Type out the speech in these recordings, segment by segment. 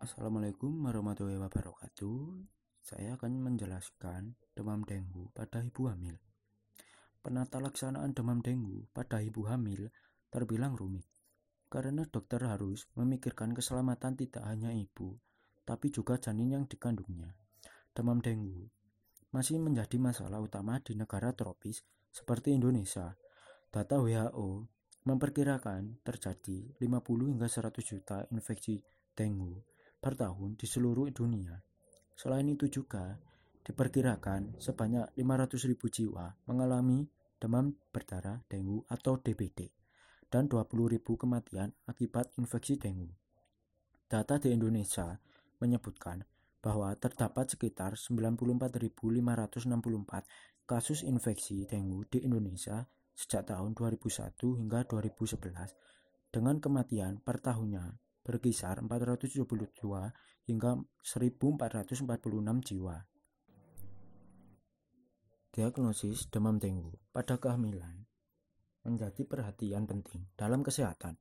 Assalamualaikum warahmatullahi wabarakatuh. Saya akan menjelaskan demam dengue pada ibu hamil. Penata laksanaan demam dengue pada ibu hamil terbilang rumit karena dokter harus memikirkan keselamatan tidak hanya ibu, tapi juga janin yang dikandungnya. Demam dengue masih menjadi masalah utama di negara tropis seperti Indonesia. Data WHO memperkirakan terjadi 50 hingga 100 juta infeksi dengue per tahun di seluruh dunia. Selain itu juga diperkirakan sebanyak 500.000 jiwa mengalami demam berdarah dengue atau DBD dan 20.000 kematian akibat infeksi dengue. Data di Indonesia menyebutkan bahwa terdapat sekitar 94.564 kasus infeksi dengue di Indonesia sejak tahun 2001 hingga 2011 dengan kematian per tahunnya berkisar 472 hingga 1446 jiwa. Diagnosis demam dengue pada kehamilan menjadi perhatian penting dalam kesehatan.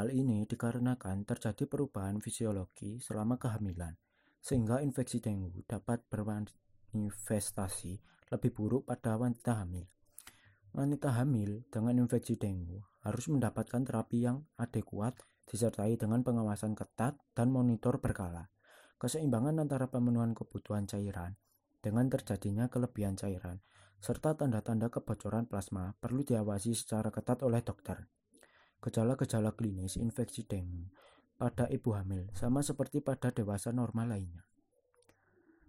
Hal ini dikarenakan terjadi perubahan fisiologi selama kehamilan, sehingga infeksi dengue dapat bermanifestasi lebih buruk pada wanita hamil. Wanita hamil dengan infeksi dengue harus mendapatkan terapi yang adekuat disertai dengan pengawasan ketat dan monitor berkala. Keseimbangan antara pemenuhan kebutuhan cairan dengan terjadinya kelebihan cairan serta tanda-tanda kebocoran plasma perlu diawasi secara ketat oleh dokter. Gejala-gejala klinis infeksi dengue pada ibu hamil sama seperti pada dewasa normal lainnya.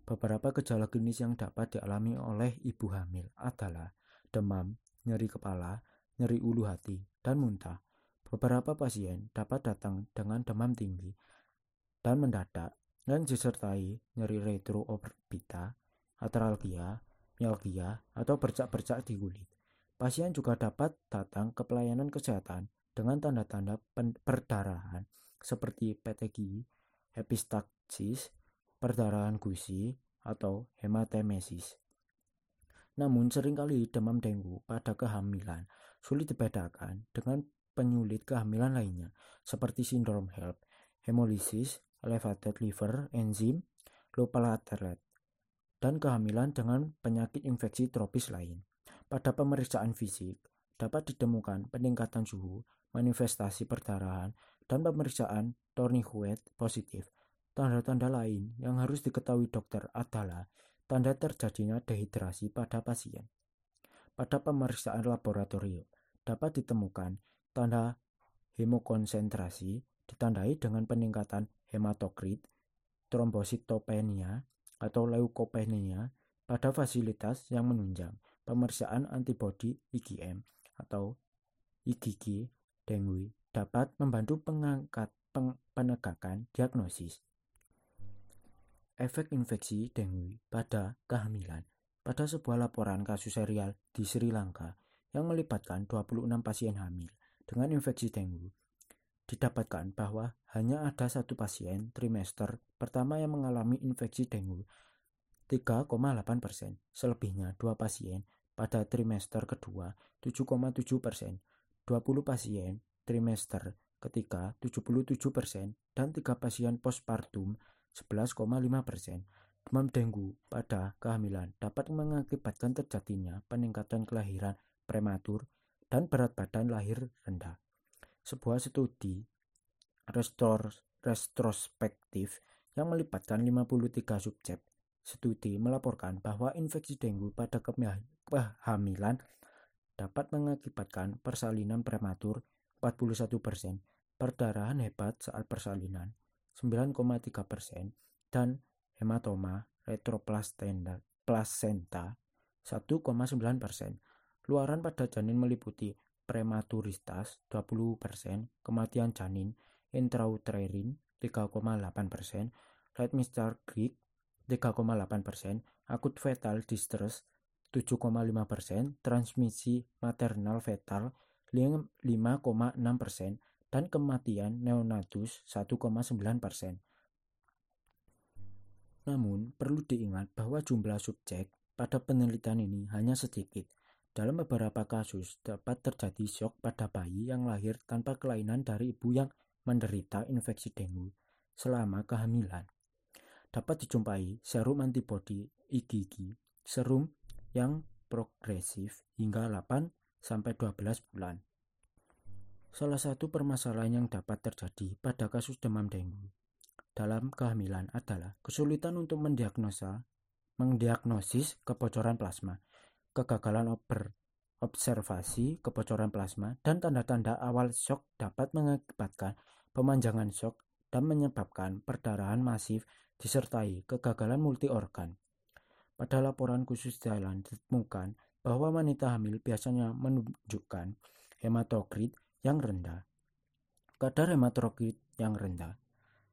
Beberapa gejala klinis yang dapat dialami oleh ibu hamil adalah demam, nyeri kepala, nyeri ulu hati, dan muntah. Beberapa pasien dapat datang dengan demam tinggi dan mendadak yang disertai nyeri retroorbita, atralgia, mialgia, atau bercak-bercak di kulit. Pasien juga dapat datang ke pelayanan kesehatan dengan tanda-tanda perdarahan seperti PTGI, epistaxis, perdarahan gusi, atau hematemesis. Namun sering kali demam dengue pada kehamilan sulit dibedakan dengan penyulit kehamilan lainnya seperti sindrom HELP, hemolisis, elevated liver enzim, lupa lateral, dan kehamilan dengan penyakit infeksi tropis lain. Pada pemeriksaan fisik, dapat ditemukan peningkatan suhu, manifestasi perdarahan, dan pemeriksaan tourniquet positif. Tanda-tanda lain yang harus diketahui dokter adalah tanda terjadinya dehidrasi pada pasien. Pada pemeriksaan laboratorium, dapat ditemukan Tanda hemokonsentrasi ditandai dengan peningkatan hematokrit, trombositopenia, atau leukopenia pada fasilitas yang menunjang pemeriksaan antibodi IgM atau IgG dengue dapat membantu pengangkat peng, penegakan diagnosis. Efek infeksi dengue pada kehamilan pada sebuah laporan kasus serial di Sri Lanka yang melibatkan 26 pasien hamil dengan infeksi dengue. Didapatkan bahwa hanya ada satu pasien trimester pertama yang mengalami infeksi dengue 3,8 persen, selebihnya dua pasien pada trimester kedua 7,7 persen, 20 pasien trimester ketiga 77 persen, dan tiga pasien postpartum 11,5 persen. Demam dengue pada kehamilan dapat mengakibatkan terjadinya peningkatan kelahiran prematur dan berat badan lahir rendah. Sebuah studi restor, retrospektif yang melibatkan 53 subjek studi melaporkan bahwa infeksi dengue pada kehamilan dapat mengakibatkan persalinan prematur 41%, perdarahan hebat saat persalinan 9,3%, dan hematoma retroplasenta 1,9%. Luaran pada janin meliputi prematuritas 20%, kematian janin intrauterin 3,8%, right mistar Greek 3,8%, akut fetal distress 7,5%, transmisi maternal fetal 5,6%, dan kematian neonatus 1,9%. Namun, perlu diingat bahwa jumlah subjek pada penelitian ini hanya sedikit, dalam beberapa kasus dapat terjadi shock pada bayi yang lahir tanpa kelainan dari ibu yang menderita infeksi dengue, selama kehamilan. Dapat dijumpai serum antibodi IgG, serum yang progresif hingga 8 sampai 12 bulan. Salah satu permasalahan yang dapat terjadi pada kasus demam dengue dalam kehamilan adalah kesulitan untuk mendiagnosa mendiagnosis kebocoran plasma, kegagalan observasi kebocoran plasma, dan tanda-tanda awal shock dapat mengakibatkan pemanjangan shock dan menyebabkan perdarahan masif disertai kegagalan multi organ. Pada laporan khusus jalan ditemukan bahwa wanita hamil biasanya menunjukkan hematokrit yang rendah, kadar hematokrit yang rendah,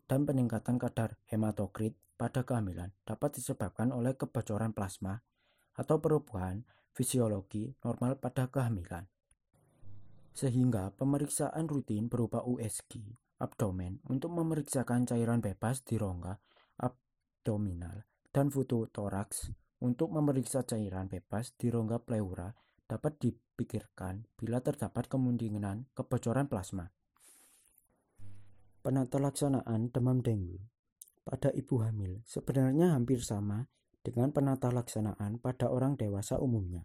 dan peningkatan kadar hematokrit pada kehamilan dapat disebabkan oleh kebocoran plasma atau perubahan fisiologi normal pada kehamilan. Sehingga pemeriksaan rutin berupa USG abdomen untuk memeriksakan cairan bebas di rongga abdominal dan foto toraks untuk memeriksa cairan bebas di rongga pleura dapat dipikirkan bila terdapat kemungkinan kebocoran plasma. Penata laksanaan demam dengue pada ibu hamil sebenarnya hampir sama dengan penata laksanaan pada orang dewasa umumnya.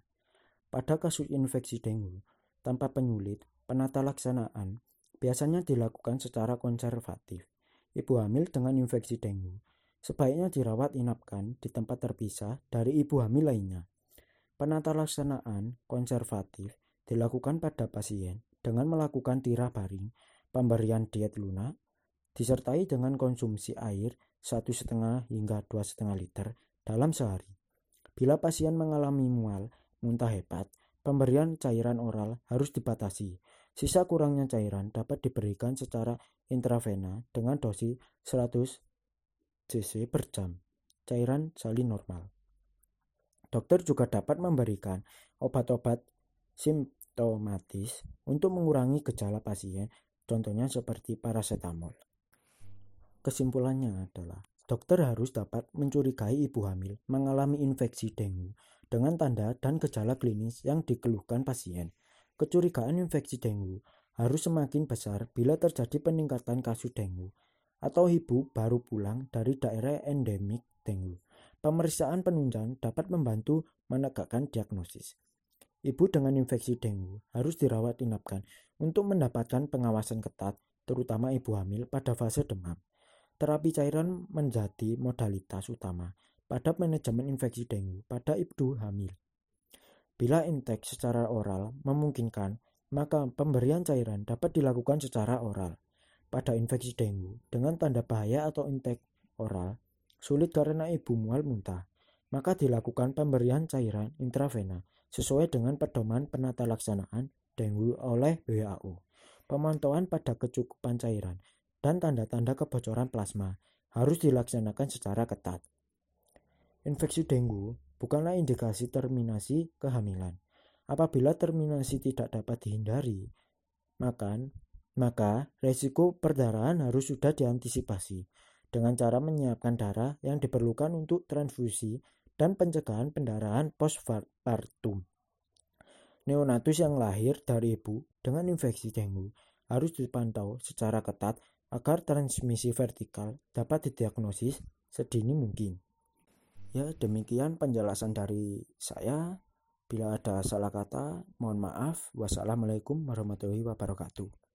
Pada kasus infeksi dengue tanpa penyulit, penata laksanaan biasanya dilakukan secara konservatif. Ibu hamil dengan infeksi dengue sebaiknya dirawat inapkan di tempat terpisah dari ibu hamil lainnya. Penata laksanaan konservatif dilakukan pada pasien dengan melakukan tirah baring, pemberian diet lunak, disertai dengan konsumsi air satu setengah hingga dua setengah liter dalam sehari. Bila pasien mengalami mual, muntah hebat, pemberian cairan oral harus dibatasi. Sisa kurangnya cairan dapat diberikan secara intravena dengan dosis 100 cc per jam. Cairan salin normal. Dokter juga dapat memberikan obat-obat simptomatis untuk mengurangi gejala pasien, contohnya seperti paracetamol. Kesimpulannya adalah, dokter harus dapat mencurigai ibu hamil mengalami infeksi dengue dengan tanda dan gejala klinis yang dikeluhkan pasien. Kecurigaan infeksi dengue harus semakin besar bila terjadi peningkatan kasus dengue atau ibu baru pulang dari daerah endemik dengue. Pemeriksaan penunjang dapat membantu menegakkan diagnosis. Ibu dengan infeksi dengue harus dirawat inapkan untuk mendapatkan pengawasan ketat, terutama ibu hamil pada fase demam. Terapi cairan menjadi modalitas utama pada manajemen infeksi dengue pada ibu hamil. Bila intake secara oral memungkinkan, maka pemberian cairan dapat dilakukan secara oral. Pada infeksi dengue dengan tanda bahaya atau intake oral, sulit karena ibu mual muntah, maka dilakukan pemberian cairan intravena sesuai dengan pedoman penata laksanaan dengue oleh WHO. Pemantauan pada kecukupan cairan dan tanda-tanda kebocoran plasma harus dilaksanakan secara ketat. Infeksi dengue bukanlah indikasi terminasi kehamilan. Apabila terminasi tidak dapat dihindari, maka, maka resiko perdarahan harus sudah diantisipasi dengan cara menyiapkan darah yang diperlukan untuk transfusi dan pencegahan pendarahan postpartum. Neonatus yang lahir dari ibu dengan infeksi dengue harus dipantau secara ketat agar transmisi vertikal dapat didiagnosis sedini mungkin. Ya, demikian penjelasan dari saya. Bila ada salah kata, mohon maaf. Wassalamualaikum warahmatullahi wabarakatuh.